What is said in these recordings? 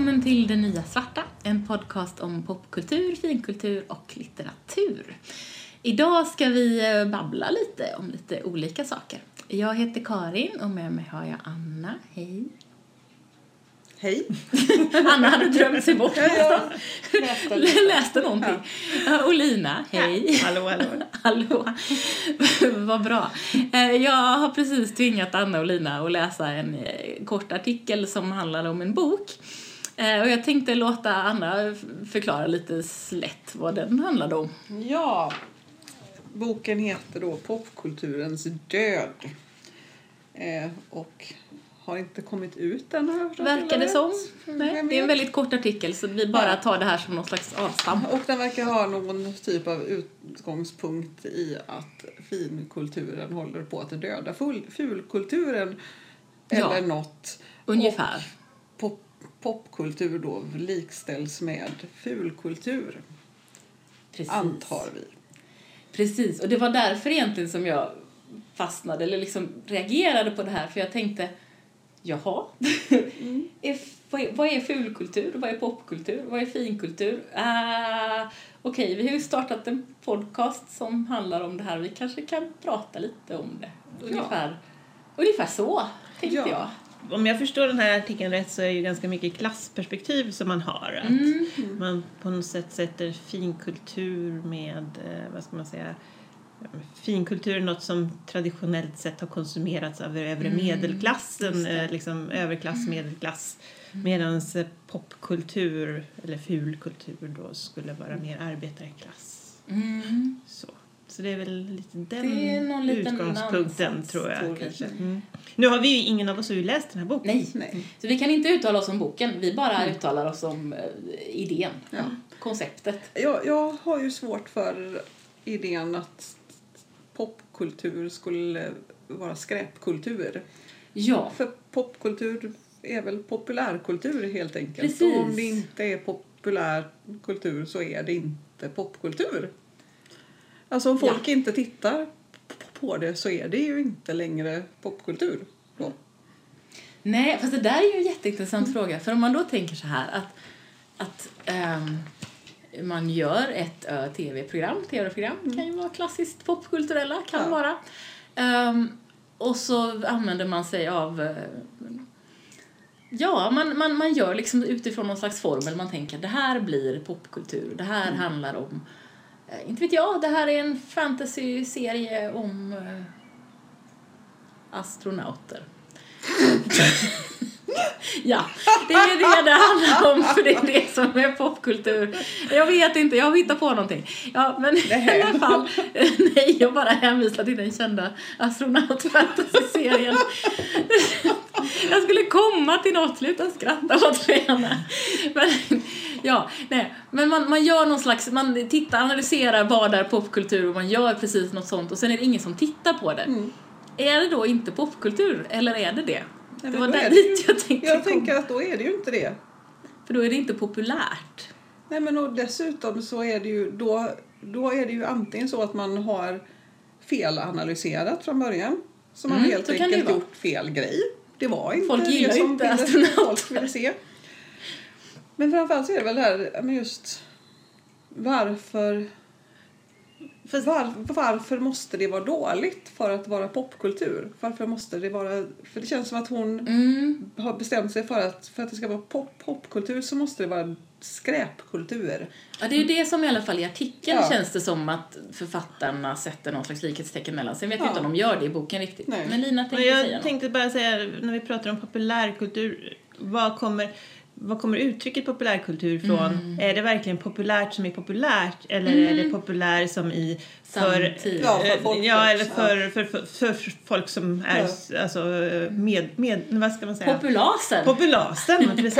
välkommen till Det Nya Svarta, en podcast om popkultur, finkultur och litteratur. Idag ska vi eh, babbla lite om lite olika saker. Jag heter Karin och med mig har jag Anna. Hej. Hej. Anna hade drömt sig bort Ja, nästan. läste Läste någonting. Ja. Och Lina, hej. Hallå, hallå. Hallå. Vad bra. Eh, Jag har precis tvingat Anna och Lina att läsa en eh, kort artikel som handlar om en bok. Eh, Och jag tänkte låta Anna förklara lite slätt vad den handlade om. Ja, boken heter då Popkulturens död. Eh, och har inte kommit ut än har jag Verkar det som. Nej, det är en väldigt kort artikel så vi bara tar det här som någon slags avstamp. Och den verkar ha någon typ av utgångspunkt i att finkulturen håller på att döda fulkulturen. Ja. Eller något. Ungefär. Pop, popkultur då likställs med fulkultur, Precis. antar vi. Precis, och det var därför egentligen som jag fastnade eller liksom reagerade på det här för jag tänkte jaha, är, vad, är, fulkultur, vad är popkultur, vad är finkultur? Uh, Okej, vi har ju startat en podcast som handlar om det här vi kanske kan prata lite om det. Ungefär, ungefär så, tänkte Ja. jag. Om jag förstår den här artikeln rätt så är det ju ganska mycket klassperspektiv som man har. Att Mm. Man på något sätt sätter finkultur med, eh, vad ska man säga, finkultur är något som traditionellt sett har konsumerats av övre Mm, medelklassen, eh, liksom överklass, medelklass. Medan popkultur, eller fulkultur då, skulle vara mer arbetarklass. Mm. Så. Så det är väl lite den Det är någon liten utgångspunkten tror jag. kanske. Mm. Nu har vi ju ingen av oss har ju läst den här boken. Nej. Nej. Så vi kan inte uttala oss om boken, vi bara uttalar oss om eh, idén, Ja. konceptet. Jag, jag har ju svårt för idén att popkultur skulle vara skräpkultur. Ja, För popkultur är väl populärkultur helt enkelt. Precis. Och om det inte är populärkultur så är det inte popkultur. Alltså om folk inte tittar på det så är det ju inte längre popkultur. Då. Nej, fast det där är ju en jätteintressant fråga. För om man då tänker så här att, att ehm, man gör ett uh, tv-program, tv-program kan ju vara klassiskt popkulturella, kan Ja. vara. Ehm, och så använder man sig av eh, Ja, man, man, man gör liksom utifrån någon slags formel. Man tänker det här blir popkultur. Det här handlar om, eh, Eh, inte vet jag, det här är en fantasy-serie om eh, astronauter. ja, det är det det handlar om för det är det som är popkultur. Jag vet inte, jag hittar på någonting. Ja, men i alla fall, nej, jag bara hänvisar till den kända astronaut-fantasy-serien. Jag skulle komma till något, sluta skratta åt mig. Men, ja, nej, men man, man gör någon slags, man tittar, analyserar vad är popkultur och man gör precis något sånt och sen är det ingen som tittar på det. Mm. Är det då inte popkultur eller är det det? Nej, det var där dit jag tänkte Jag komma. tänker att då är det ju inte det. För då är det inte populärt. Nej men och dessutom så är det ju då, då är det ju antingen så att man har felanalyserat från början. Så man Mm, helt enkelt gjort fel grej. Det var inte Folk gillar det som inte ville, folk ville se. Men framförallt så är det väl det här med just varför var, varför måste det vara dåligt för att vara popkultur? Varför måste det vara... För det känns som att hon Mm. har bestämt sig för att för att det ska vara pop, popkultur så måste det vara skräpkultur. Ja, det är ju det som i alla fall i artikeln Ja. känns det som att författarna sätter någon slags likhetstecken mellan. Sen vet jag Ja. inte om de gör det i boken riktigt. Nej. Men Lina tänkte Men säga jag något. tänkte bara säga, när vi pratar om populärkultur, vad kommer, vad kommer uttrycket populärkultur ifrån? Mm. Är det verkligen populärt som är populärt eller är det populär som i för. Ja, för eh, ja, eller för, för, för, för, folk som är Ja. alltså, med, med, vad ska man säga? Populasen. Populasen, precis.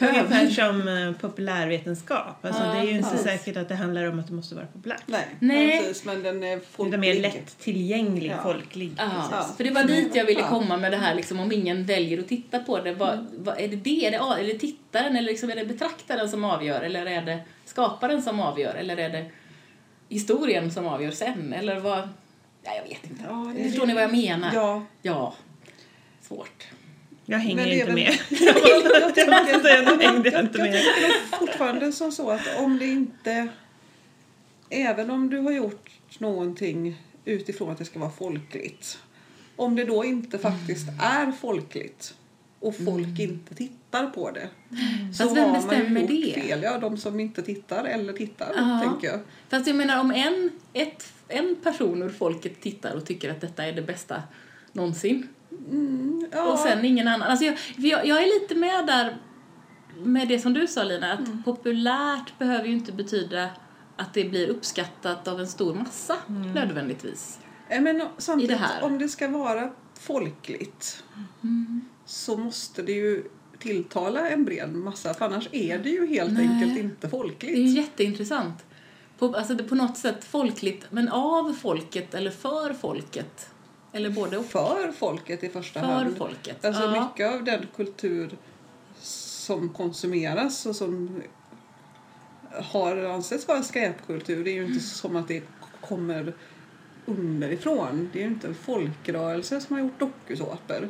Ungefär som eh, populärvetenskap. Alltså, Ja, det är ju inte precis. säkert att det handlar om att det måste vara populärt. Nej, Nej. precis. Men den är Det folklig. är mer lätt tillgänglig, Ja. folklig. Ja, för det var dit jag ville komma med det här liksom, om ingen väljer att titta på det. Vad, Mm. vad, är det det? Är det, är det tittaren eller liksom, är det betraktaren som avgör? Eller är det skaparen som avgör? Eller är det historien som avgör sen? Eller vad? Ja, jag vet inte. Ja, det Förstår ni vad jag menar? Ja, Ja. Svårt. Jag hänger Men inte väl- med. Jag Jag måste säga, nu hängde jag inte jag med. fortfarande som så att om det inte... Även om du har gjort någonting utifrån att det ska vara folkligt. Om det då inte faktiskt Mm. är folkligt och folk inte tittar på det. Så Fast vem bestämmer det? fel. Ja, de som inte tittar eller tittar, Ja. tänker jag. Fast jag menar om en, ett, en person ur folket tittar och tycker att detta är det bästa någonsin Ja, och sen ingen annan. Alltså jag, jag, jag är lite med där med det som du sa Lina, att Mm. populärt behöver ju inte betyda att det blir uppskattat av en stor massa Mm. nödvändigtvis. Men samtidigt, I det här. om det ska vara folkligt så måste det ju tilltala en bred massa för annars är det ju helt Nej. enkelt inte Det är ju folkligt. jätteintressant. På, alltså det, på något sätt folkligt, men av folket eller för folket. Eller både och. För folket i första För hand. folket. Alltså ja. mycket av den kultur som konsumeras och som har ansetts vara skräpkultur det är ju inte som att det kommer underifrån. Det är ju inte en folkrörelse som har gjort dokusåpor.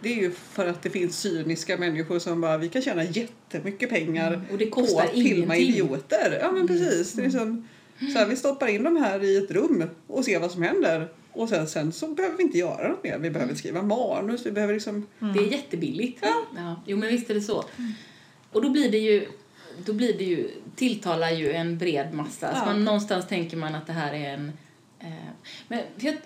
Det är ju för att det finns cyniska människor som bara, vi kan tjäna jättemycket pengar Mm, och det på kostar att filma ingenting. idioter. Ja men precis. Det är liksom, så här, vi stoppar in dem här i ett rum och ser vad som händer. Och sen, sen så behöver vi inte göra något mer. Vi behöver skriva manus, vi behöver liksom... Det är jättebilligt. Ja. Jo, men visst är det så. Och då blir det ju, då blir det ju, tilltalar ju en bred massa. Alltså Ja. man, någonstans tänker man att det här är en... Eh, men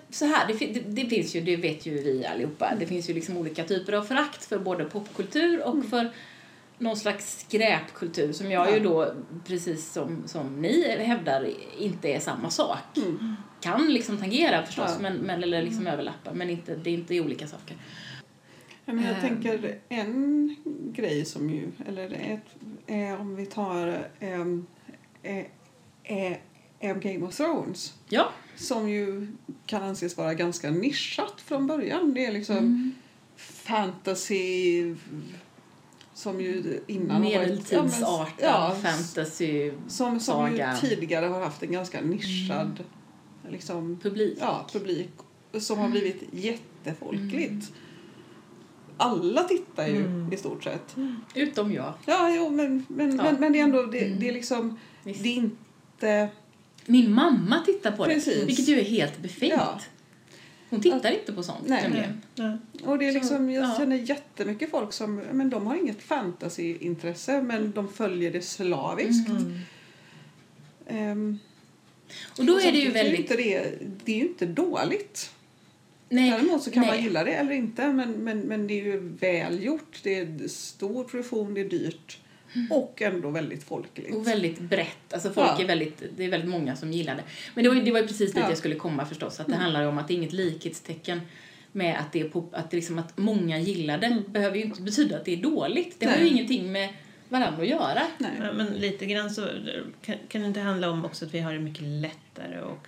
så här, det, det, det finns ju, det vet ju vi allihopa, det finns ju liksom olika typer av förakt för både popkultur och för någon slags skräpkultur som jag ju då, precis som, som ni hävdar, inte är samma sak. Kan liksom tangera förstås, Ja. men, men, eller liksom överlappa, men inte, det är inte olika saker. Ja, men jag Ehm. tänker en grej som ju, eller ett, eh, om vi tar ehm, eh, eh, eh, Game of Thrones Ja. Som ju kan anses vara ganska nischat från början. Det är liksom Mm. fantasy som ju innan har varit- Medeltidsartad ja, men- ja, fantasy som, som ju tidigare har haft en ganska nischad liksom, publik. ja, publik som har blivit jättefolkligt. Mm. Alla tittar ju Mm. i stort sett. Utom jag. Ja, jo, men, men, Ja. men, men det är ändå, det, Mm. det är liksom, Visst. det är inte... Min mamma tittar på Precis. det, vilket ju är helt befängt. Ja. Hon tittar inte på sånt. Nej. nämligen. Ja. Och det är liksom, jag ja. känner jättemycket folk som, men de har inget fantasyintresse men de följer det slaviskt. Mm. Ehm, Och då och är det ju väldigt... Inte det, det är ju inte dåligt. Nej, Däremot så kan man nej. gilla det eller inte men, men, men det är ju välgjort. Det är stor produktion, det är dyrt och ändå väldigt folkligt. Mm. Och väldigt brett. Alltså folk Ja. är väldigt, det är väldigt många som gillar det. Men det var ju, det var ju precis dit Ja. Mm. jag skulle komma förstås. Att det handlar ju om att det är inget likhetstecken med att, det är pop, att, det liksom att många gillar det. behöver ju inte betyda att det är dåligt. Det har ju Mm. Nej. ingenting med varandra att göra. Nej. Ja, men lite grann så kan, kan det inte handla om också att vi har det mycket lättare och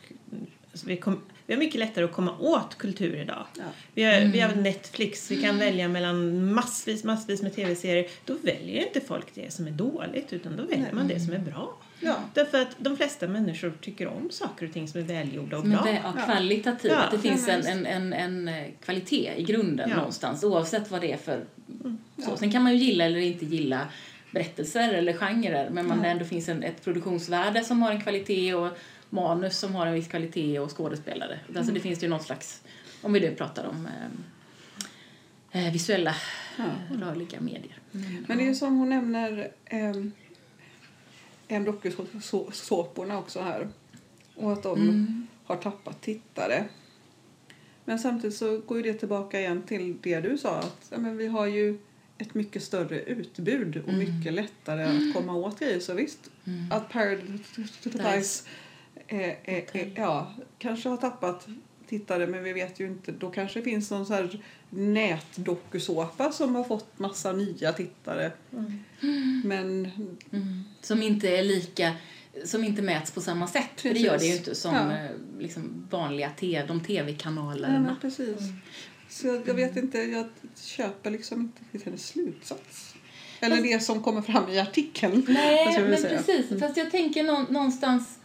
alltså vi, kom, vi har mycket lättare att komma åt kultur idag. Ja. Vi har, vi Mm. har Netflix, vi kan välja mellan massvis, massvis med tv-serier. Då väljer inte folk det som är dåligt utan då väljer Nej. man det som är bra. Ja. Därför att de flesta människor tycker om saker och ting som är välgjorda och Som är bra. ja, Ja. kvalitativt. Ja. Att det finns en, en, en, en eh, kvalitet i grunden Ja. någonstans oavsett vad det är för... Så. Ja. Sen kan man ju gilla eller inte gilla berättelser eller genrer men man, Ja. det ändå finns en, ett produktionsvärde som har en kvalitet och manus som har en viss kvalitet och skådespelare. Alltså det finns ju någon slags, om vi nu pratar om eh, eh, visuella Ja. eh, rörliga medier. Men det är ju som hon nämner um, en dokusåporna också här. Och att de Mm. har tappat tittare. Men samtidigt så går ju det tillbaka igen till det du sa. Att ja, men vi har ju ett mycket större utbud och mycket lättare att komma åt grejer. Så visst, Mm. att Paradise eh, eh, eh, ja, kanske har tappat tittare men vi vet ju inte. Då kanske det finns någon så här nätdokusåpa som har fått massa nya tittare. Men Mm. Som inte är lika som inte mäts på samma sätt. För det Precis. gör det ju inte som Ja. eh, liksom vanliga te, de ja, tv-kanalerna. men precis. Så jag, vet inte, jag köper liksom inte till hennes slutsats. Eller det som kommer fram i artikeln. Nej, men säga. precis. Fast jag tänker nå- någonstans...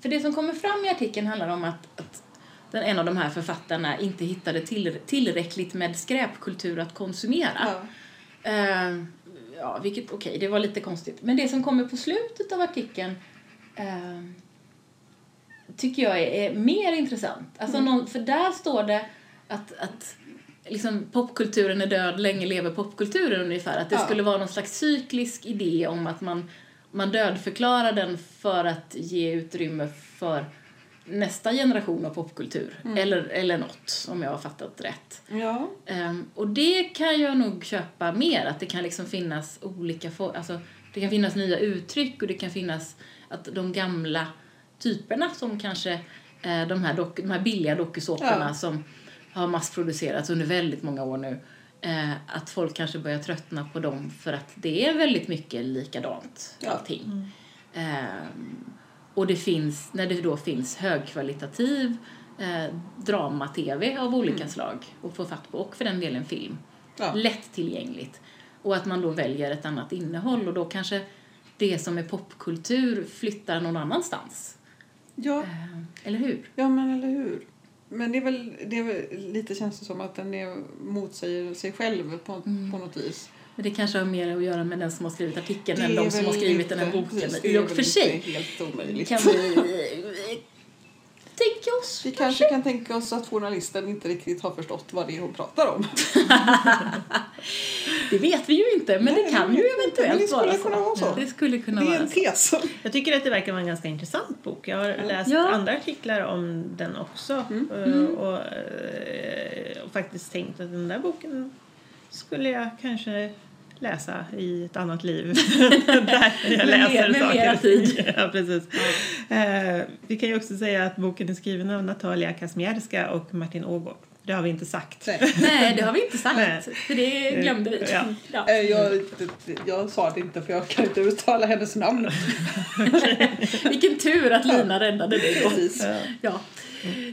För det som kommer fram i artikeln handlar om att, att den, en av de här författarna inte hittade till, tillräckligt med skräpkultur att konsumera. Ja. Eh, ja, vilket, okej, det var lite konstigt. Men det som kommer på slutet av artikeln eh, tycker jag är, är mer intressant. Alltså någon, för där står det att, att liksom popkulturen är död, länge lever popkulturen ungefär. Att det Ja. skulle vara någon slags cyklisk idé om att man, man dödförklarar den för att ge utrymme för nästa generation av popkultur. Eller, eller något, om jag har fattat rätt. Ja. Ehm, och det kan jag nog köpa mer, att det kan liksom finnas olika for- alltså det kan finnas nya uttryck och det kan finnas att de gamla typerna som kanske eh, de, här doku, de här billiga dokusåporna Ja. som har massproducerats under väldigt många år nu eh, att folk kanske börjar tröttna på dem för att det är väldigt mycket likadant Ja. allting. Ehm, och det finns, när det då finns högkvalitativ eh, drama-tv av olika slag att få fatt på, och för den delen film. Ja. Lättillgängligt. Och att man då väljer ett annat innehåll och då kanske det som är popkultur flyttar någon annanstans. Ja. Eh, eller hur? ja, men eller hur. Men det är väl, det är väl lite känns det som att den är, motsäger sig själv på, Mm. på något vis. Men det kanske har mer att göra med den som har skrivit artikeln än de som har skrivit den här boken. precis, I och för sig kan vi oss Vi kanske kan tänka oss att journalisten inte riktigt har förstått vad det är hon pratar om. Det vet vi ju inte, men Nej, det kan ju inte, eventuellt skulle vara kunna vara så. Det skulle kunna Det är vara en så. tes. Jag tycker att det verkar vara en ganska intressant bok. Jag har läst Ja. andra artiklar om den också Mm. eh, Och, eh, och faktiskt tänkt att den där boken skulle jag kanske läsa i ett annat liv. Där jag Med läser mer- med saker. mera tid. ja, precis. Eh, vi kan ju också säga att boken är skriven av Natalia Kazmierska och Martin Ågård. Det har vi inte sagt. Nej. Det har vi inte sagt. Nej. För det glömde vi. Ja. Ja. Eh, Jag, jag sa det inte för jag kan inte uttala hennes namn. Vilken tur att Lina räddade dig då. Precis. Ja. Ja,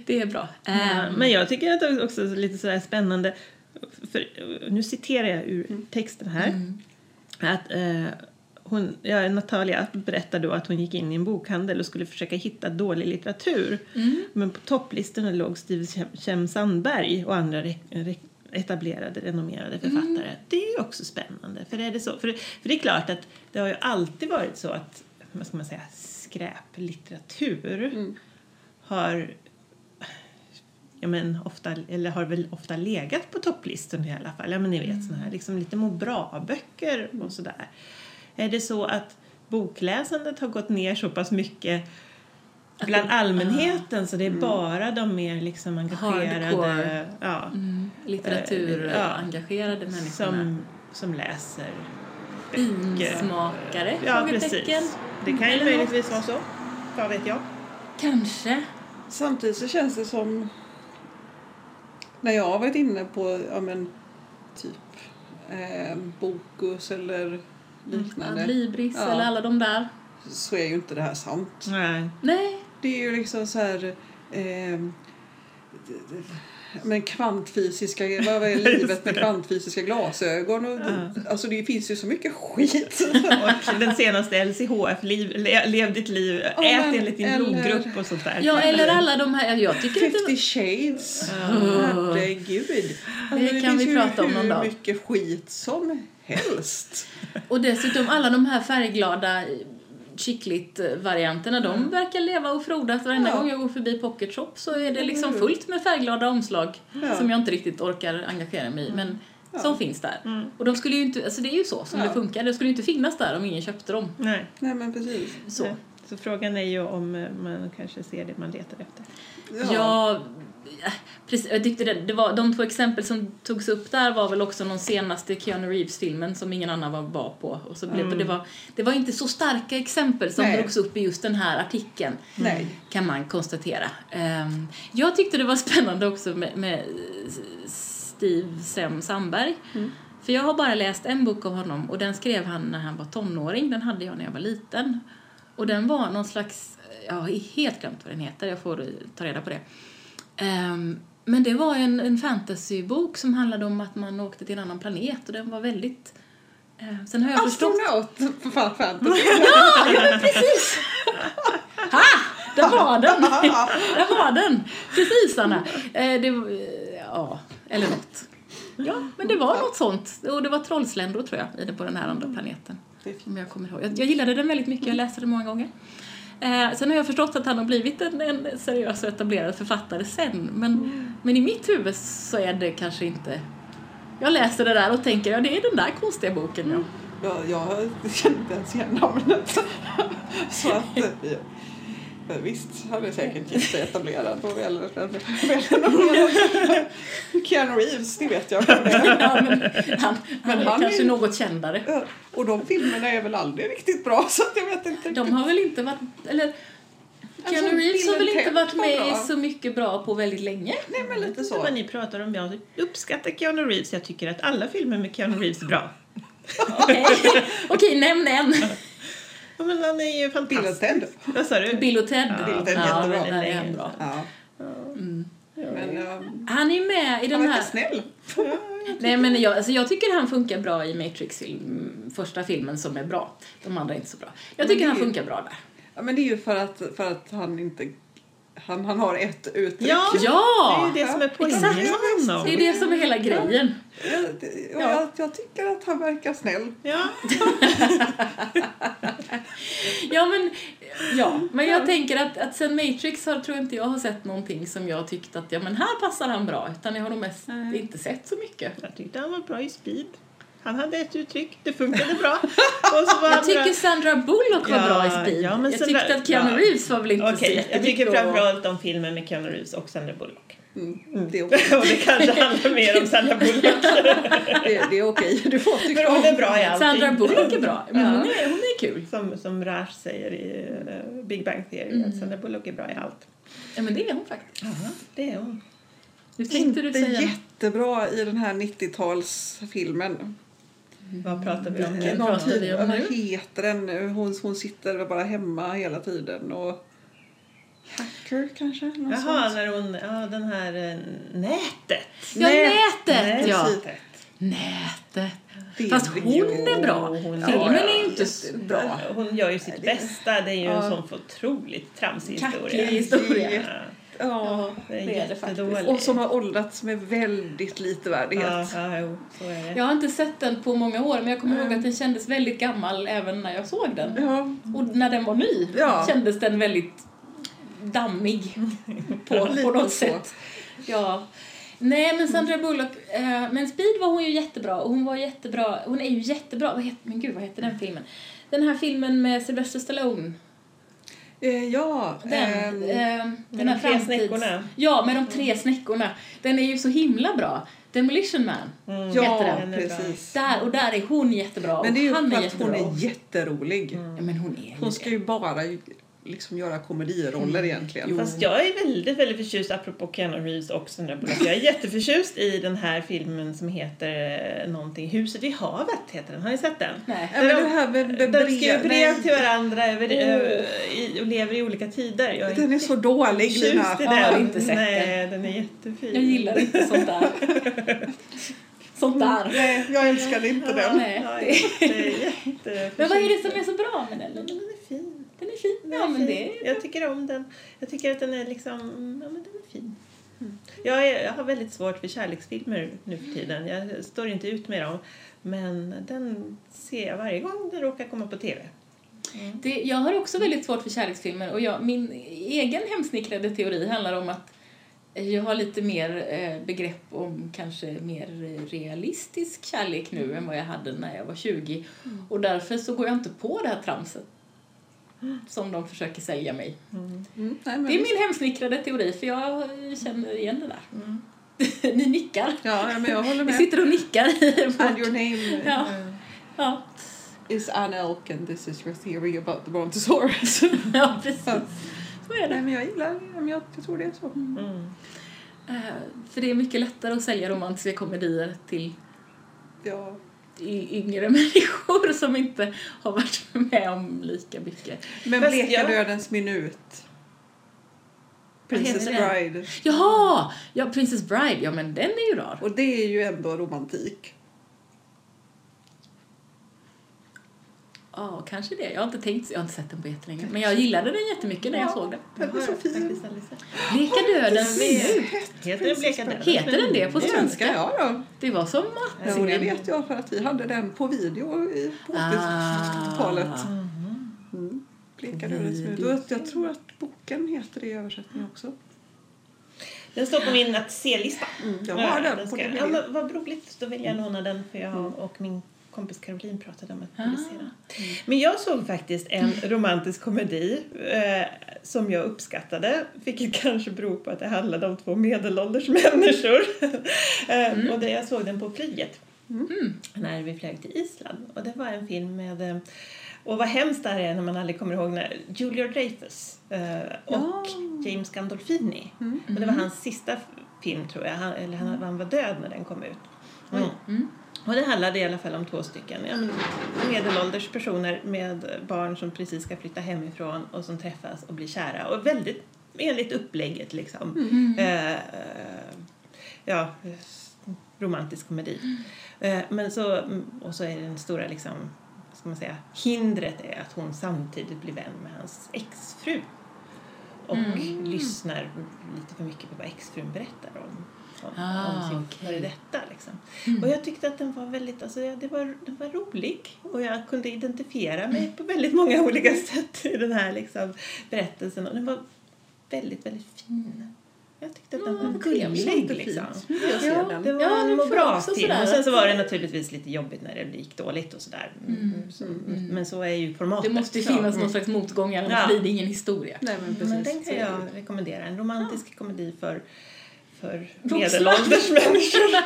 det är bra. Ja, Ehm, Men jag tycker att det är också lite sådär spännande, för nu citerar jag ur texten här, Mm. att eh, hon, ja, Natalia berättar då att hon gick in i en bokhandel och skulle försöka hitta dålig litteratur. Mm. Men på topplistorna låg Steve Chem- Sandberg och andra etablerade, renommerade författare. Det är ju också spännande. För, är det, så, för, för det är klart att det har ju alltid varit så att, vad ska man säga, skräplitteratur Mm. har ja, men ofta, eller har väl ofta legat på topplistan i alla fall. Ja, men ni vet såna här liksom lite må bra-böcker och sådär. Är det så att bokläsandet har gått ner så pass mycket bland allmänheten så det är bara de mer liksom Hardcore. engagerade ja, mm, litteraturengagerade människorna. som, som läser Finsmakare? Ja, precis. Det kan ju möjligtvis vara så. Vad vet jag? Kanske. Samtidigt så känns det som när jag har varit inne på ja, men, typ eh, Bokus eller liknande Adlibris Ja. eller alla de där. så är ju inte det här sant. Nej. Nej. Det är ju liksom så här eh, men kvantfysiska, vad är livet med kvantfysiska glasögon? Och, Alltså det finns ju så mycket skit. Och den senaste LCHF, liv, le, Lev ditt liv, Ja, ät men- enligt din eller- blodgrupp och sånt där. Ja, eller alla de här. Jag tycker att det 50 shades. Herregud. Alltså, Det kan vi prata om någon hur dag. mycket skit som helst. Och dessutom alla de här färgglada chicklit-varianterna, de verkar leva och frodas. Varenda Ja. gång jag går förbi Pocket Shop så är det liksom fullt med färgglada omslag Ja. som jag inte riktigt orkar engagera mig i, men som finns där. Och de skulle ju inte, alltså det är ju så som Ja. det funkar, de skulle ju inte finnas där om ingen köpte dem. Nej. Nej men precis. Så. Nej. Så frågan är ju om eh, man kanske ser det man letar efter. Ja, precis. Jag tyckte det, det var, de två exempel som togs upp där var väl också någon senaste Keanu Reeves-filmen som ingen annan var, var på. Och så blev, det, var, det var inte så starka exempel som Nej. drogs upp i just den här artikeln. Nej. Kan man konstatera. Ehm, jag tyckte det var spännande också med, med Steve Sem Sandberg. För jag har bara läst en bok av honom och den skrev han när han var tonåring. Den hade jag när jag var liten. Och den var någon slags, jag har helt glömt vad den heter, jag får ta reda på det. Ehm, men det var en, en fantasybok som handlade om att man åkte till en annan planet och den var väldigt... Eh, sen har jag förstått... Astronaut för fan fantasy. Ja, ja precis! Ha! Där var den! Där var den! Precis Anna! Eh, det, ja, eller något. Ja, men det var något sånt. Och det var trollsländor tror jag i det på den här andra planeten. Är fint. Om jag kommer ihåg. Jag, jag gillade den väldigt mycket, jag läste den många gånger. Eh, sen har jag förstått att han har blivit en, en seriös och etablerad författare sen. Men, men i mitt huvud så är det kanske inte... Jag läser det där och tänker, ja det är den där konstiga boken ja. Ja, jag kände inte ens igen namnet. Så att, eh, ja, visst, han är säkert jätteetablerad och väl, väl, väl Keanu Reeves, det vet jag. ja men, han, han är han kanske är- något kändare. Och de filmerna är väl aldrig riktigt bra så att jag vet inte De har väl inte varit... Eller, Keanu Alltså, Reeves har väl inte varit var med bra. så mycket bra på väldigt länge. Nej men lite Så vad ni pratar om, jag uppskattar Keanu Reeves. Jag tycker att alla filmer med Keanu Reeves är bra. Okej, Okej, nämn en. Ja, men han är ju Bill and fantastisk. Ted. Vad sa du? Bill och Ted. Ja, Bill och Ted, ja, jättebra. men där är han bra. Ja. Mm. Men eh, Han är med i han den verkar här... snäll. Nej, men jag, alltså jag tycker han funkar bra i Matrix-film, första filmen som är bra. De andra är inte så bra. Jag tycker han ju- funkar bra där. Ja, men det är ju för att, för att han inte... Han, han har ett uttryck. Ja, Ja! det är det som är poängen exakt. med honom. Det är det som är hela grejen. Ja, det- och Ja. Jag, jag tycker att han verkar snäll. Ja. Ja, men, ja. men jag tänker att, att sen Matrix har, tror jag inte jag har sett någonting som jag tyckt att ja, men här passar han bra. Utan jag har nog mest Nej. inte sett så mycket. Jag tyckte han var bra i Speed. Han hade ett uttryck, det funkade bra. Och så var Jag andra- tycker Sandra Bullock var Ja, bra i Speed. ja, men jag Sandra- tyckte att Keanu ja. Reeves var väl inte så Okej, jag jättemycket tycker att- framförallt om filmen med Keanu Reeves och Sandra Bullock. Mm. Det är okej. och det kanske handlar mer om Sandra Bullock. Det, det är okej. Du får tycka För hon är om. bra i allting. Sandra Bullock är bra. Men Ja. hon, är, hon är kul. Som, som Raj säger i eh, Big Bang Theory, Mm. att Sandra Bullock är bra i allt. Ja, men det är hon faktiskt. Det är hon. Nu tänkte du Inte säga... jättebra i den här 90-talsfilmen. Vad pratar vi om Vilken pratar vi om Vad heter den nu? Hon, hon sitter bara hemma hela tiden och... Hacker kanske? Jaha, sånt. när hon, ja den här eh, nätet. Ja, Nät- nätet! Ja. Nätet. Det Fast hon är bra. hon- Filmen ja, är ju inte bra. Hon gör ju sitt det- bästa. Det är ju en sån otroligt tramsig Kackig historia. historia. Ja, Ja. det är, det är det faktiskt. Och som har åldrats med väldigt lite värdighet. Ja, ja. Jag har inte sett den på många år, men jag kommer Mm. ihåg att den kändes väldigt gammal även när jag såg den. Ja. Och när den var ny Ja. kändes den väldigt dammig på, på något så. sätt. Ja. Nej, men Sandra Bullock, eh, men Speed var hon ju jättebra och hon var jättebra, hon är ju jättebra, vad heter, men gud vad heter den filmen? Den här filmen med Sylvester Stallone. Eh, ja. Den, eh, den de här tre framtids- snäckorna. Ja, med de tre snäckorna. Den är ju så himla bra. Demolition Man. Mm, ja, den precis. Där, och där är hon jättebra Men det är ju han för att hon är jätterolig. Ja, men hon är Hon ska ju bara liksom göra komediroller egentligen. Jo. Fast jag är väldigt, väldigt förtjust, apropå Keanu Reeves och Sandra Bullock, jag är jätteförtjust i den här filmen som heter eh, någonting, Huset vid havet heter den. Har ni sett den? Nej. Ja, men det här med, med De skriver brev nej. till varandra över, över, i, och lever i olika tider. Jag Den är så dålig Lina. Jag den. har inte sett Nej, den är jättefin. Jag gillar inte sånt där. sånt där. Nej, jag älskade inte den. Nej, Jag är det- jätte Men vad är det som är så bra med den? Den är fin. Den är Ja, är men fin. det Jag tycker om den. Jag tycker att den är liksom, ja men den är fin. Jag, är, jag har väldigt svårt för kärleksfilmer nu för tiden. Jag står inte ut med dem. Men den ser jag varje gång den råkar komma på TV. Det, jag har också väldigt svårt för kärleksfilmer och jag, min egen hemsnickrade teori handlar om att jag har lite mer eh, begrepp om kanske mer realistisk kärlek nu än vad jag hade när jag var 20 och därför så går jag inte på det här tramset som de försöker säga mig. Mm, nej, men Det är visst. min hemsnickrade teori för jag känner igen det där. Ni nickar. Ja, ja, men jag håller Vi med. sitter och nickar And your name Ja. ja. is Anne Elk and this is your theory about the Brontosaurus. ja, precis. Så är nej, det. men jag gillar men jag, jag tror det är så. Mm. Eh, För det är mycket lättare att sälja romantiska komedier till Ja. Yngre människor som inte har varit med om lika mycket. Men Bleka dödens minut. Princess? Bride. Jaha! Ja, Princess Bride, ja men den är ju rar. Och det är ju ändå romantik. Ja, kanske det. Jag har inte tänkt, jag har inte sett den på jättelänge. Men jag gillade den jättemycket när jag såg den. Den är så fin. Bleka döden vid... Heter den Bleka döden? Heter den det på Svenska, ja. ja. Det var som Ja, och det vet jag för att vi hade den på video i- på Ah. 80-talet. Mm. Bleka dödens. Och Jag tror att boken heter det i översättning också. Den står på min att se-lista. Mm, jag har den ska DVD. Ja, men vad roligt, då vill jag låna den för jag och min kompis Caroline pratade om att publicera. Men jag såg faktiskt en romantisk komedi eh, som jag uppskattade, vilket kanske beror på att det handlade om två medelålders människor. eh, Och det, jag såg den på flyget. När vi flög till Island. Och det var en film med eh, och vad hemskt det här är när man aldrig kommer ihåg när Julia Dreyfus eh, och James Gandolfini. Och det var hans sista film tror jag, han, eller han, han var död när den kom ut. Mm. Och det handlade i alla fall om två stycken ja, medelålders personer med barn som precis ska flytta hemifrån och som träffas och blir kära. Och väldigt enligt upplägget liksom. Eh, eh, ja, romantisk komedi. Eh, men så, mm, och så är den stora liksom, ska man säga, hindret är att hon samtidigt blir vän med hans exfru. Och lyssnar lite för mycket på vad exfrun berättar om, om, Ah, om sin före detta. Liksom. Och jag tyckte att den var väldigt, alltså ja, det var, den var rolig och jag kunde identifiera mig på väldigt många olika sätt i den här liksom, berättelsen och den var väldigt, väldigt fin. Jag tyckte att den Ja, var gullig. Liksom. Ja, den. Det var Ja, en får jag bra också film. sådär Och sen så var det naturligtvis lite jobbigt när det gick dåligt och sådär. Mm. Så, Men så är ju formatet. Det måste ju så. finnas någon slags motgång, annars Ja. blir det ingen historia. Nej, men precis. Men den kan jag rekommendera. En romantisk komedi för, för medelålders människor.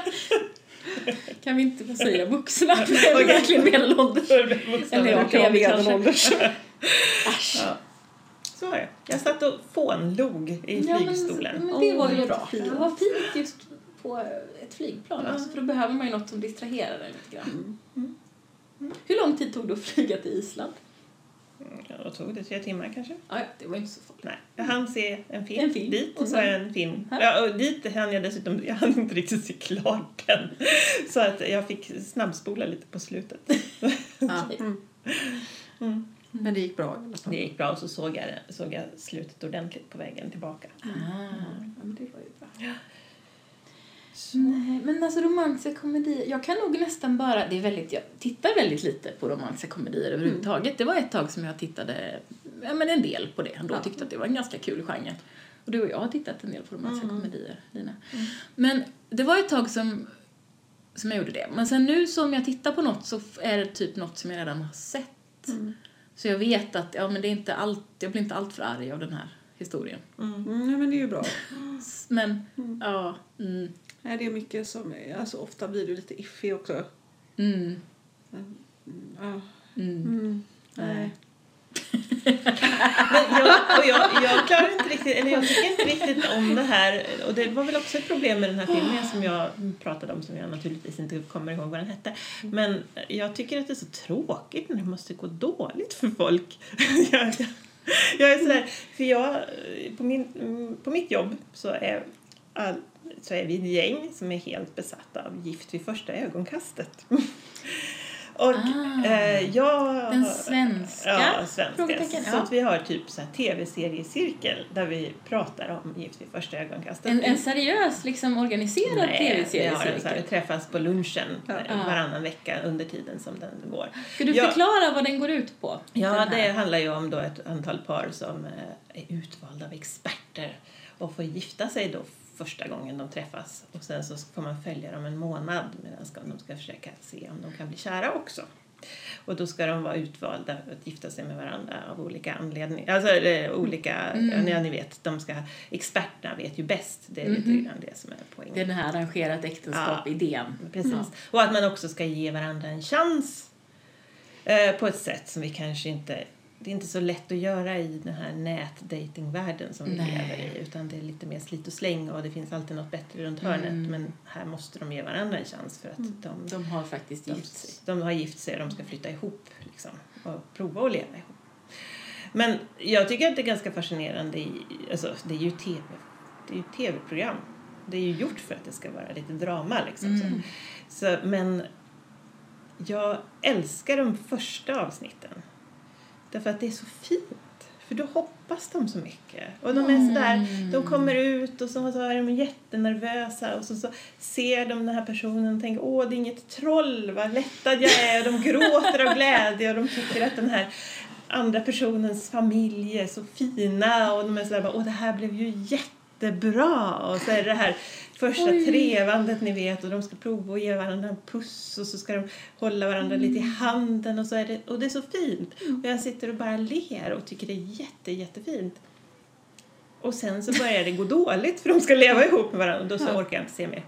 Kan vi inte få säga vuxna? Det är verkligen medelålders. Eller ja, kanske. medelålders. Äsch. Ja. Så var det. Jag satt och fånlog i Ja, men, flygstolen. men det var ju bra. fint. Det var fint just på ett flygplan Ja. också, för då behöver man ju något som distraherar en lite grann. Hur lång tid tog det att flyga till Island? Ja, vad tog det? Tre timmar kanske? Ja, det var inte så farligt. Nej, jag hann se en film, En film, dit och sen- en film. Här. Ja, och dit hann jag dessutom, jag hann inte riktigt se klart den. Så att jag fick snabbspola lite på slutet. Ja. Men det gick bra. Det gick bra och så såg jag, såg jag slutet ordentligt på vägen tillbaka. Ah, ja, men det var ju bra. Nej, men alltså romantiska komedier, jag kan nog nästan bara, det är väldigt, jag tittar väldigt lite på romantiska komedier överhuvudtaget. Det var ett tag som jag tittade, ja men en del på det ändå, Ja. tyckte att det var en ganska kul genre. Och du och jag har tittat en del på romantiska komedier, Lina. Men det var ett tag som, som jag gjorde det. Men sen nu som jag tittar på något så är det typ något som jag redan har sett. Så jag vet att, ja men det är inte allt, jag blir inte allt för arg av den här historien. Mm, nej, men det är ju bra. Men, ja, mm, Nej, det är mycket som, alltså ofta blir det lite iffy också. mm, Ja. mm. Mm. Nej. Men jag, jag, jag klarar inte riktigt, eller jag tycker inte riktigt om det här. Och det var väl också ett problem med den här filmen som jag pratade om som jag naturligtvis inte kommer ihåg vad den hette. Men jag tycker att det är så tråkigt när det måste gå dåligt för folk. jag, jag är sådär, för jag, på, min, på mitt jobb så är, all, så är vi ett gäng som är helt besatta av Gift vid första ögonkastet. Och Ah. eh, jag... Den svenska? Ja, svenska. Så ja. att vi har typ så här tv-seriecirkel där vi pratar om Gift vid första ögonkastet. En, en seriös, liksom organiserad Nej, vi tv-seriecirkel. träffas på lunchen Ja. eh, varannan vecka under tiden som den går. Ska du Ja. förklara vad den går ut på? Ja, det handlar ju om då ett antal par som eh, är utvalda av experter och får gifta sig då första gången de träffas. Och sen så får man följa dem en månad medan de ska försöka se om de kan bli kära också. Och då ska de vara utvalda att gifta sig med varandra av olika anledningar. Alltså eh, olika, Mm. ja, ni vet, de ska, experterna vet ju bäst. Det är lite Mhm. grann det som är poängen. Det är den här arrangerat äktenskap-idén. Precis. Ja. Och att man också ska ge varandra en chans eh, på ett sätt som vi kanske inte... Det är inte så lätt att göra i den här nätdatingvärlden som vi Nej. lever i. Utan det är lite mer slit och släng och det finns alltid något bättre runt hörnet. Mm. Men här måste de ge varandra en chans för att de, De har faktiskt de, gift sig. de har gift sig och de ska flytta ihop liksom, och prova att leva ihop. Men jag tycker att det är ganska fascinerande. I, alltså, det är ju tv. Det är ju tv-program. Det är ju gjort för att det ska vara lite drama. Liksom, Mm. så. Så, men jag älskar de första avsnitten. Därför att det är så fint. För då hoppas de så mycket. Och de är sådär, de kommer ut och så, så är de jättenervösa och så, så ser de den här personen och tänker åh det är inget troll, vad lättad jag är. De gråter av glädje och de tycker att den här andra personens familj är så fina och de är sådär åh det här blev ju jättebra. Och så är det det här första Oj. trevandet ni vet och de ska prova att ge varandra en puss och så ska de hålla varandra lite i handen och så är det, och det är så fint. Och jag sitter och bara ler och tycker det är jätte, jättefint. Och sen så börjar det gå dåligt för de ska leva ihop med varandra och då så Ja. orkar jag inte se mer.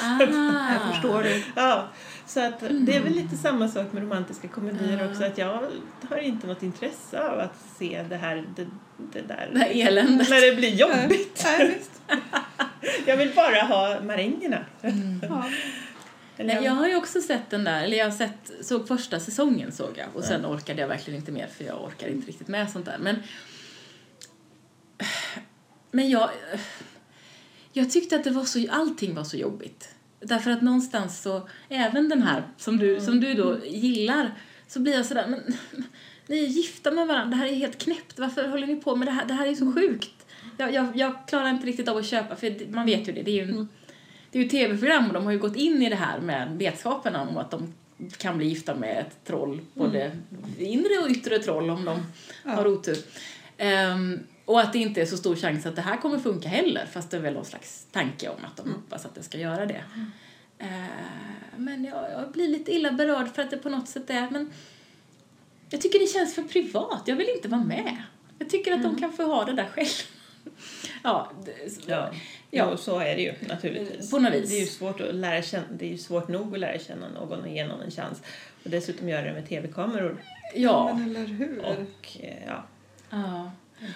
Ah, Jag förstår det. Ja, så att det är väl lite samma sak med romantiska komedier också att jag har inte något intresse av att se det här, det, det där. Det här eländet. När det blir jobbigt. Nej, visst. Jag vill bara ha marängerna. Ja. Eller Nej, jag har ju också sett den där, eller jag har sett, såg första säsongen såg jag och sen orkade jag verkligen inte mer för jag orkar inte riktigt med sånt där. Men, men jag, jag tyckte att det var så, allting var så jobbigt. Därför att någonstans så, även den här som du, som du då gillar, så blir jag sådär, men ni är gifta med varandra, det här är helt knäppt, varför håller ni på med det här, det här är så sjukt. Jag, jag, jag klarar inte riktigt av att köpa, för man vet ju det, det är ju en, det är ju tv-program och de har ju gått in i det här med vetskapen om att de kan bli gifta med ett troll, både inre och yttre troll om de har otur. Ehm, och att det inte är så stor chans att det här kommer funka heller, fast det är väl någon slags tanke om att de hoppas att det ska göra det. Ehm, men jag, jag blir lite illa berörd för att det på något sätt är, men jag tycker det känns för privat, jag vill inte vara med. Jag tycker att de kan få ha det där själv. ja, det, Ja, Ja. Jo, så är det ju naturligtvis. På något vis. Det är ju svårt, att lära känna, det är ju svårt nog att lära känna någon och ge någon en chans. Och dessutom göra det med tv-kameror. ja. Men eller hur? Och eh, ja, Ja.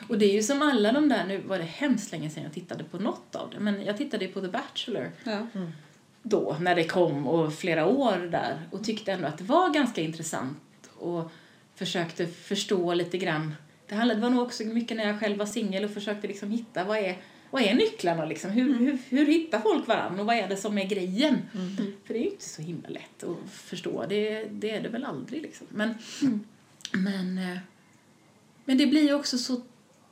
Och det är ju som alla de där, nu var det hemskt länge sedan jag tittade på något av det, men jag tittade ju på The Bachelor Ja. då, när det kom och flera år där och tyckte ändå att det var ganska intressant och försökte förstå lite grann. Det, handlade, det var nog också mycket när jag själv var singel och försökte liksom hitta vad är, vad är nycklarna liksom? Hur, hur, hur hittar folk varandra och vad är det som är grejen? För det är ju inte så himla lätt att förstå, det, det är det väl aldrig liksom. Men, men, eh, men det blir ju också så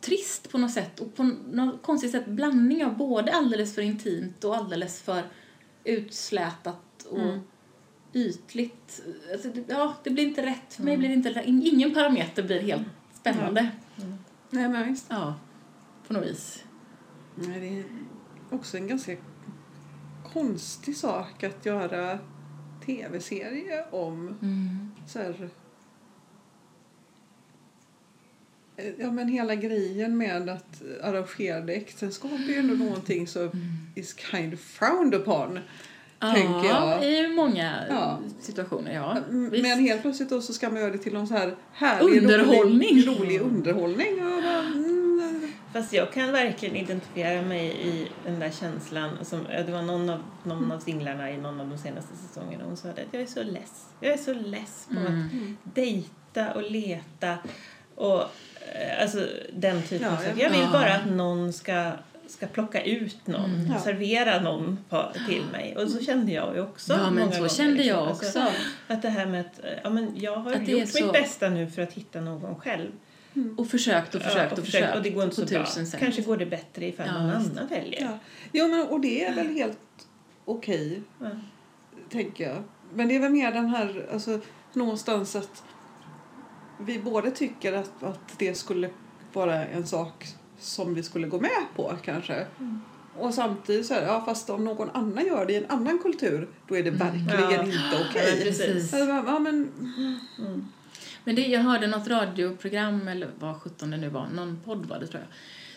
trist på något sätt och på något konstigt sätt blandning av både alldeles för intimt och alldeles för utslätat och Mm. ytligt. Alltså, ja, det blir inte rätt. För mig blir det inte. Ingen parameter blir helt spännande. Nej, men visst. Ja, på något vis. Nej, det är också en ganska konstig sak att göra tv-serie om. Så här, Eh, Ja men hela grejen med att arrangerade äktenskap är ju ändå någonting som is kind of frowned upon. tänker jag. i många Ja. situationer, ja. Men Visst. helt plötsligt då så ska man göra det till någon så här härlig Underhållning. rolig, rolig underhållning. Och bara, mm, Fast jag kan verkligen identifiera mig i den där känslan. Som, ja, det var någon av, någon av singlarna i någon av de senaste säsongerna. Hon sa att jag är så less. Jag är så less på Mm. att dejta och leta. Och alltså den typen Ja, av saker. ja. Jag vill Ja. bara att någon ska ska plocka ut någon, Mm. Ja. servera någon på, till mig. Och så kände jag ju också Ja, men många så gånger, kände liksom. jag Alltså, också. att det här med att ja, men jag har Att gjort så- mitt bästa nu för att hitta någon själv. Och försökt och försökt Ja, och försökt. Och det går inte så bra. sätt. Kanske går det bättre ifall Ja, någon annan väljer. ja. Jo men och det är väl helt okej Ja. tänker jag. Men det är väl mer den här, alltså någonstans att vi båda tycker att, att det skulle vara en sak som vi skulle gå med på kanske. Och samtidigt så här, ja fast om någon annan gör det i en annan kultur då är det verkligen Ja. inte Ja, okej. precis. Alltså, ja, men, Men det, jag hörde något radioprogram, eller vad sjutton det nu var, någon podd var det tror jag,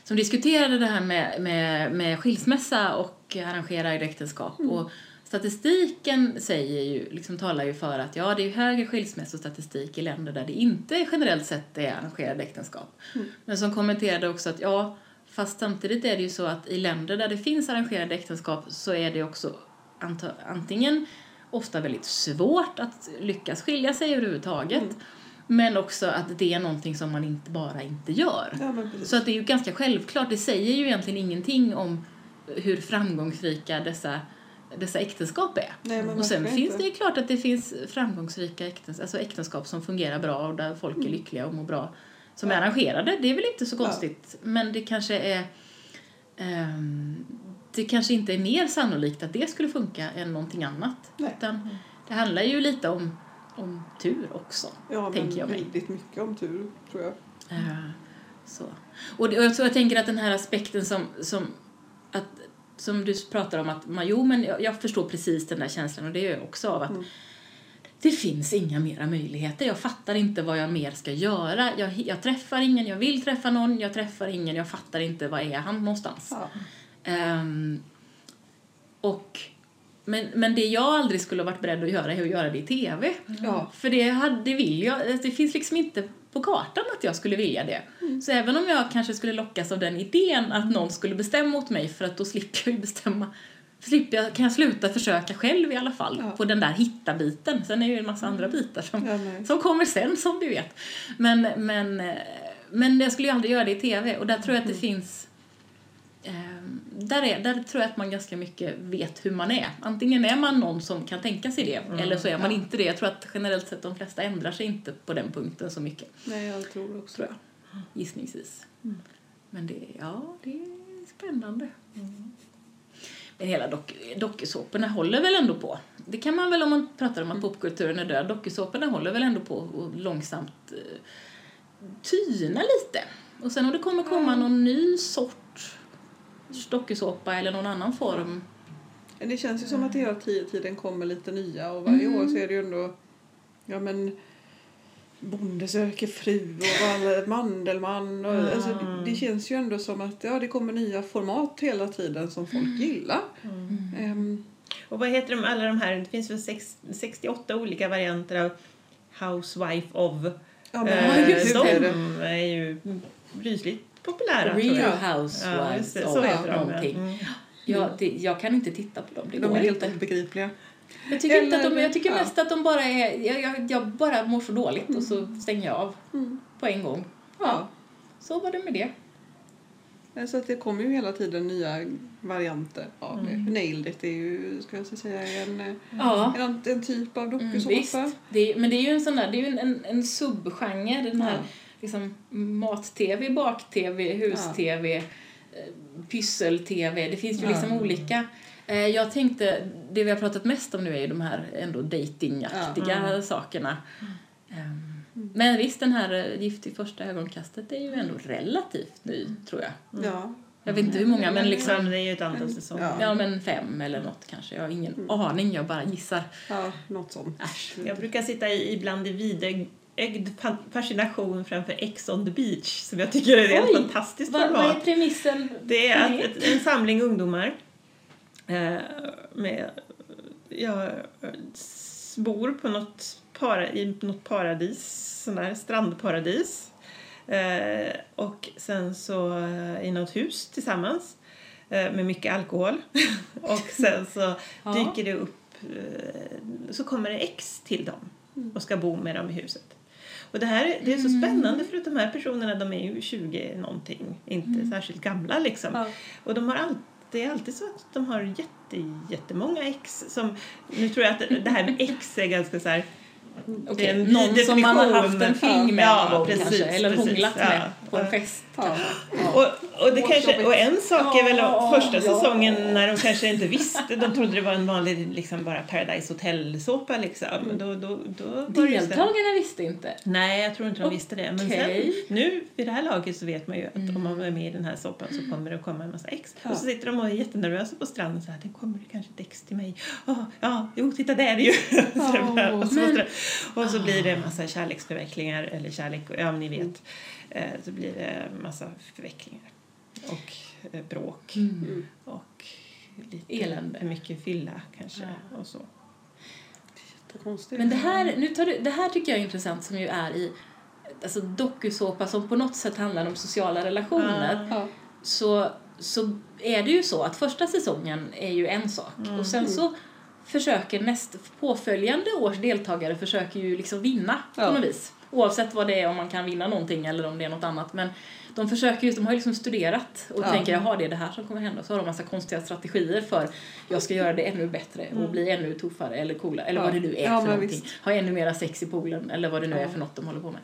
som diskuterade det här med, med, med skilsmässa och arrangerade äktenskap. Och statistiken säger ju, liksom talar ju för att ja, det är högre skilsmässostatistik i länder där det inte generellt sett är arrangerade äktenskap. Men som kommenterade också att ja, fast samtidigt är det ju så att i länder där det finns arrangerade äktenskap så är det också antingen ofta väldigt svårt att lyckas skilja sig överhuvudtaget. Men också att det är någonting som man inte bara inte gör. ja. Så att det är ju ganska självklart, det säger ju egentligen ingenting om hur framgångsrika dessa dessa äktenskap är. Nej, och sen finns inte. det ju klart att det finns framgångsrika äktenskap, alltså äktenskap som fungerar bra och där folk är lyckliga och mår bra. Som är Mm. Ja. arrangerade, det är väl inte så Ja. konstigt. Men det kanske är ehm, det kanske inte är mer sannolikt att det skulle funka än någonting annat. Nej. Utan det handlar ju lite om, om tur också. Ja, tänker jag mig. väldigt mycket om tur, tror jag. Eh, Så. Och, det, och så jag tänker att den här aspekten som, som, att, som du pratar om att man, jo men jag, jag förstår precis den där känslan och det gör jag också av att Mm. det finns inga mera möjligheter. Jag fattar inte vad jag mer ska göra. Jag, jag träffar ingen, jag vill träffa någon, jag träffar ingen, jag fattar inte var är han någonstans. Ja. Ehm, och, men, men det jag aldrig skulle ha varit beredd att göra är att göra det i TV. Ja. För det, hade, det vill jag, alltså, det finns liksom inte på kartan att jag skulle vilja det. Mm. Så även om jag kanske skulle lockas av den idén att någon skulle bestämma åt mig för att då slipper jag ju bestämma slipper jag, kan jag sluta försöka själv i alla fall Ja. på den där hitta-biten. Sen är det ju en massa andra bitar som, Ja, som kommer sen som du vet. Men, men, eh, men jag skulle ju aldrig göra det i TV och där tror jag att det finns Ehm, där, är, där tror jag att man ganska mycket vet hur man är. Antingen är man någon som kan tänka sig det eller så är man ja. inte det. Jag tror att generellt sett de flesta ändrar sig inte på den punkten så mycket. Nej, jag tror också Tror jag. Gissningsvis. Men det, ja, det är spännande. Men hela dock, dokusåporna håller väl ändå på. Det kan man väl om man pratar om att popkulturen är död. Dokusåporna håller väl ändå på att långsamt eh, tyna lite. Och sen om det kommer komma någon ny sort dokusåpa eller någon annan form. Men Det känns ju som att det hela ti- tiden kommer lite nya och varje Mm. år så är det ju ändå ja men Bonde söker fru och Mandelmann och Mm. alltså, det, känns ju ändå som att ja, det kommer nya format hela tiden som folk gillar. Ehm, Och vad heter de, alla de här, det finns väl sex, 68 olika varianter av Housewife of. ja, men Eh, just de det. är ju rysligt populära tror Real jag. Ja, Housewives det, heter de. ja. någonting. Mm. Ja, det, jag kan inte titta på dem, det De går är helt inte. obegripliga. Jag tycker, inte att de, Eller- jag tycker ja. mest att de bara är, jag, jag, jag bara mår så dåligt och så stänger jag av Mm. på en gång. Ja, Ja. så var det med det. Så att det kommer ju hela tiden nya varianter av det. Mm. Nailed it är ju, ska jag säga, en, eh, Ja. en, en typ av Mm, dokusåpa. visst. Det är, men det är ju en sån där, det är ju en, en, en subgenre, den här Ja. Liksom mat-tv, bak-tv, hus-tv, eh, pyssel-tv. Det finns ju Ja. liksom olika. Eh, Jag tänkte, det vi har pratat mest om nu är ju de här ändå datingaktiga Ja. sakerna. Ehm, Men visst, den här eh, Gift i första ögonkastet är ju ändå relativt ny, tror jag. Ja. Jag vet inte hur många, men Ja, men liksom... det är ju ett antal säsonger. Ja. Ja, men fem eller något kanske. Jag har ingen aning, jag bara gissar. ja, något sånt. Äsch. Jag brukar sitta i, ibland i vidögd fa- fascination framför Ex on the beach som jag tycker är ett helt Oj, fantastiskt Vad, vad är format. premissen? Det är att ett, en samling ungdomar eh, med, ja, s- bor på något, para, i något paradis, sån där strandparadis. Eh, och sen så eh, i något hus tillsammans eh, med mycket alkohol. och sen så dyker det upp, eh, så kommer det ex till dem och ska bo med dem i huset. Och det här är- det är så spännande för att de här personerna de är ju 20 någonting, inte särskilt gamla liksom. Ja. Och de har alltid, det är alltid så att de har jätte, jättemånga ex som, nu tror jag att det här med ex är ganska så här Är en någon ny som man har definition. haft en fling med Ja, någon gång precis, kanske, eller precis, hånglat ja. med på en fest Ja. kanske. Och, och, det kanske, och en sak är väl Ja, första ja. säsongen när de kanske inte visste, de trodde det var en vanlig liksom bara Paradise Hotel-såpa liksom. Då, då, då så här- Deltagarna visste inte. Nej, jag tror inte de visste det. Men sen, nu vid det här laget så vet man ju att om man är med i den här soppan så kommer det att komma en massa ex. Ja. Och så sitter de och är jättenervösa på stranden så här, det kommer det kanske ett ex till mig. Oh, ja, jo, titta där är det ju. så det bara- och, så Men- och så blir det en massa kärleksförvecklingar, eller kärlek, ja ni vet. Eh, så blir det en massa förvecklingar. Och eh, bråk. Mm. Och lite Elände. för mycket fylla kanske. Ja. Och så. Jättekonstigt. Men det här, nu tar du, det här tycker jag är intressant som ju är i alltså dokusåpa som på något sätt handlar om sociala relationer. Ja. så, så är det ju så att första säsongen är ju en sak och sen så försöker nästa, påföljande års deltagare försöker ju liksom vinna Ja. på något vis. Oavsett vad det är, om man kan vinna någonting eller om det är något annat. Men de försöker ju, de har ju liksom studerat och Ja. tänker jaha det är det här som kommer hända. Så har de massa konstiga strategier för jag ska göra det ännu bättre och bli ännu tuffare eller coolare eller Ja. vad det nu är Ja, för någonting. visst. Ha ännu mera sex i poolen eller vad det nu är för något de håller på med.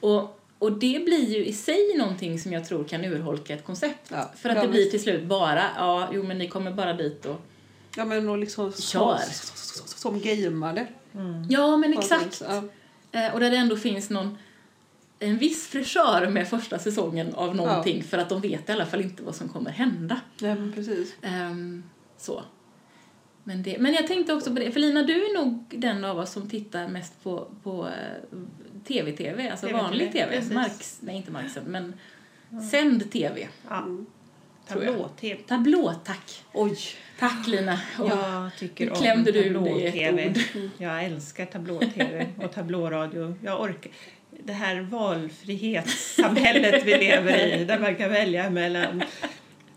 Och, och det blir ju i sig någonting som jag tror kan urholka ett koncept. För att det blir visst. till slut bara, ja jo men ni kommer bara dit och Ja men och liksom Kör. som, som gameade. Ja, men exakt. Ja. Eh, och där det ändå finns någon en viss fräschör med första säsongen av någonting för att de vet i alla fall inte vad som kommer hända. ja men precis. Ehm, så. Men, det, men jag tänkte också på det, för Lina du är nog den av oss som tittar mest på, på eh, tv-tv, alltså TV-TV, vanlig tv. precis. Marks, nej inte Marksen, men sänd tv. Ja. Tablå-tv. Tablå, tack. Oj. Tack Lina. Och Jag tycker nu om klämde du tablå-tv. ord. Jag älskar tablå-tv och tablåradio. Jag orkar. Det här valfrihetssamhället vi lever i där man kan välja mellan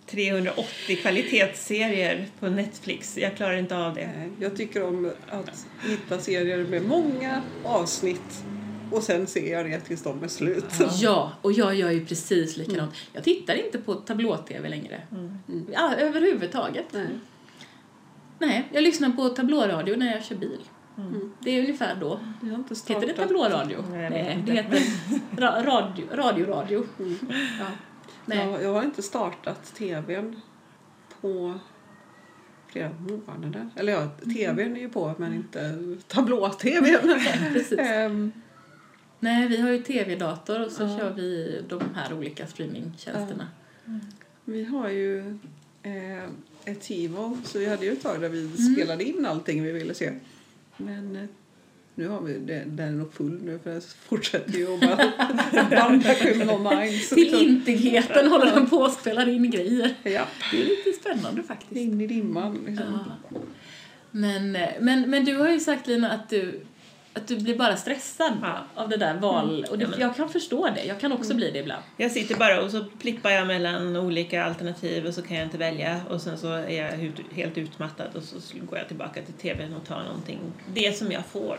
380 kvalitetsserier på Netflix. Jag klarar inte av det. Jag tycker om att hitta serier med många avsnitt och sen ser jag det tills de är slut. Ja, och jag gör ju precis likadant. Jag tittar inte på tablå-tv längre. Ja, överhuvudtaget. Nej. Nej, jag lyssnar på tablåradio när jag kör bil. Det är ungefär då. Jag har inte Heter det tablåradio? Nej, Nej, det heter ra radio, radio, radio. Ja. Nej. Jag, jag har inte startat tvn på flera månader. Eller ja, tvn är ju på men inte tablå-tvn. Nej, vi har ju tv-dator och så Ja. kör vi de här olika streamingtjänsterna. vi har ju eh, ett TiVo så vi hade ju ett tag där vi Mm. spelade in allting vi ville se. Men eh, nu har vi, det, den är nog full nu för jag fortsätter ju att bara Criminal Minds. Till intigheten håller de på och spelar in grejer. Ja, Det är lite spännande faktiskt. in i dimman liksom. Ja. Men, men, men du har ju sagt Lina att du, att du blir bara stressad Ja. av det där val. Och det, jag kan förstå det. Jag kan också bli det ibland. Jag sitter bara och så plippar jag mellan olika alternativ och så kan jag inte välja och sen så är jag helt utmattad och så går jag tillbaka till tvn och tar någonting. Det som jag får.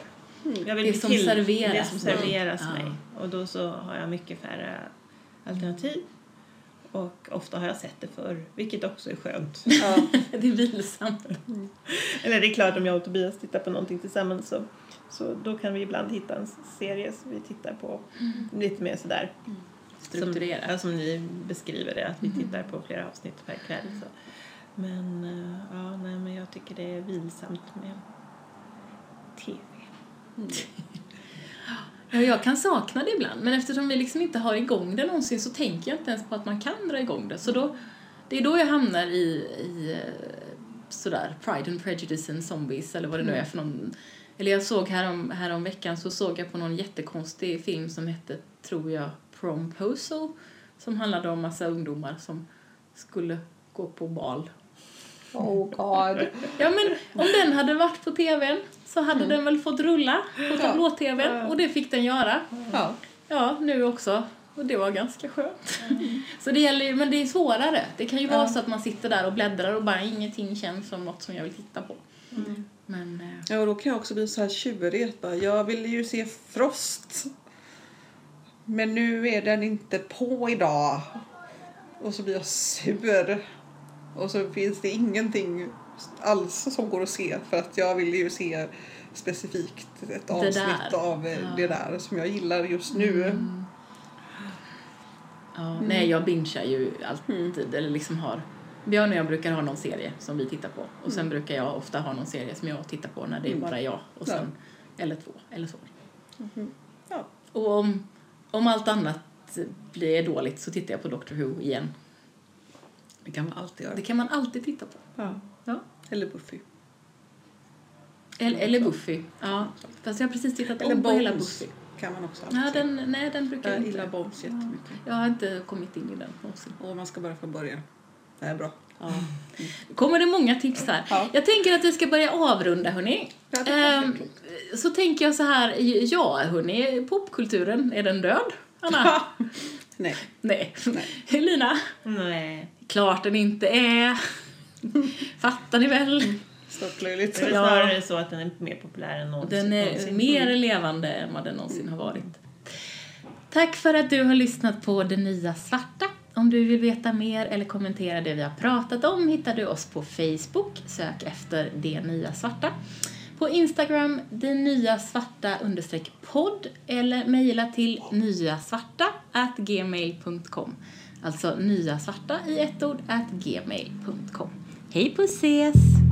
Jag vill Det som serveras. Det som serveras Mm. mig. Och då så har jag mycket färre alternativ. Och ofta har jag sett det förr, vilket också är skönt. Ja. Det är vilsamt. Eller det är klart om jag och Tobias tittar på någonting tillsammans så, så då kan vi ibland hitta en serie som vi tittar på lite mer sådär Strukturerat. Som, ja, som ni beskriver det, att vi tittar på flera avsnitt per kväll. Så. Men, eh, ja, nej, men jag tycker det är vilsamt med tv. Ja, jag kan sakna det ibland. Men eftersom vi liksom inte har igång det någonsin så tänker jag inte ens på att man kan dra igång det. Så då, det är då jag hamnar i, i eh, sådär Pride and Prejudice and Zombies eller vad det nu är för någon. Eller jag såg härom, härom veckan så såg jag på någon jättekonstig film som hette, tror jag, Promposal. Som handlade om massa ungdomar som skulle gå på bal. Oh god. Ja men om den hade varit på tvn så hade den väl fått rulla på tablå-tvn och det fick den göra. Ja. Ja, nu också. Och det var ganska skönt. Så det gäller men det är svårare. Det kan ju vara så att man sitter där och bläddrar och bara ingenting känns som något som jag vill titta på. Men, eh, Ja, och då kan jag också bli så här tjurig. bara, Jag ville ju se Frost. Men nu är den inte på idag. Och så blir jag sur. Och så finns det ingenting alls som går att se. För att jag vill ju se specifikt ett avsnitt av eh, Ja. det där som jag gillar just nu. ja, Nej, jag bingear ju alltid, eller liksom har Björn och jag brukar ha någon serie som vi tittar på. Och sen brukar jag ofta ha någon serie som jag tittar på när det är bara jag. Och sen, Eller två, eller så. Ja. Och om, om allt annat blir dåligt så tittar jag på Doctor Who igen. Det kan man alltid göra. Det kan man alltid titta på. Ja. Ja. Eller Buffy. Eller, eller Buffy. Ja. Fast jag har precis tittat Eller om på hela Buffy. kan man också alltid Ja, den, nej, den brukar jag Jag inte. gillar Bones jättemycket. Jag har inte kommit in i den någonsin. Och man ska börja från början. Det är bra. Ja. Kommer det många tips här. Ja. Jag tänker att vi ska börja avrunda, hörni. Ja, Ehm, så tänker jag så här, ja, hörni, popkulturen, är den död? Anna? Nej. Nej. Lina? Nej. Klart den inte är. Fattar ni väl? Störtlöjligt. Det är Ja. snarare så att den är mer populär än någonsin. Den är någonsin. mer levande än vad den någonsin har varit. Tack för att du har lyssnat på Det Nya Svarta. Om du vill veta mer eller kommentera det vi har pratat om hittar du oss på Facebook. Sök efter Det Nya Svarta. På Instagram, det nya svarta understreck podd eller mejla till nyasvarta at gmail.com. Alltså nyasvarta i ett ord at gmail.com. Hej på ses!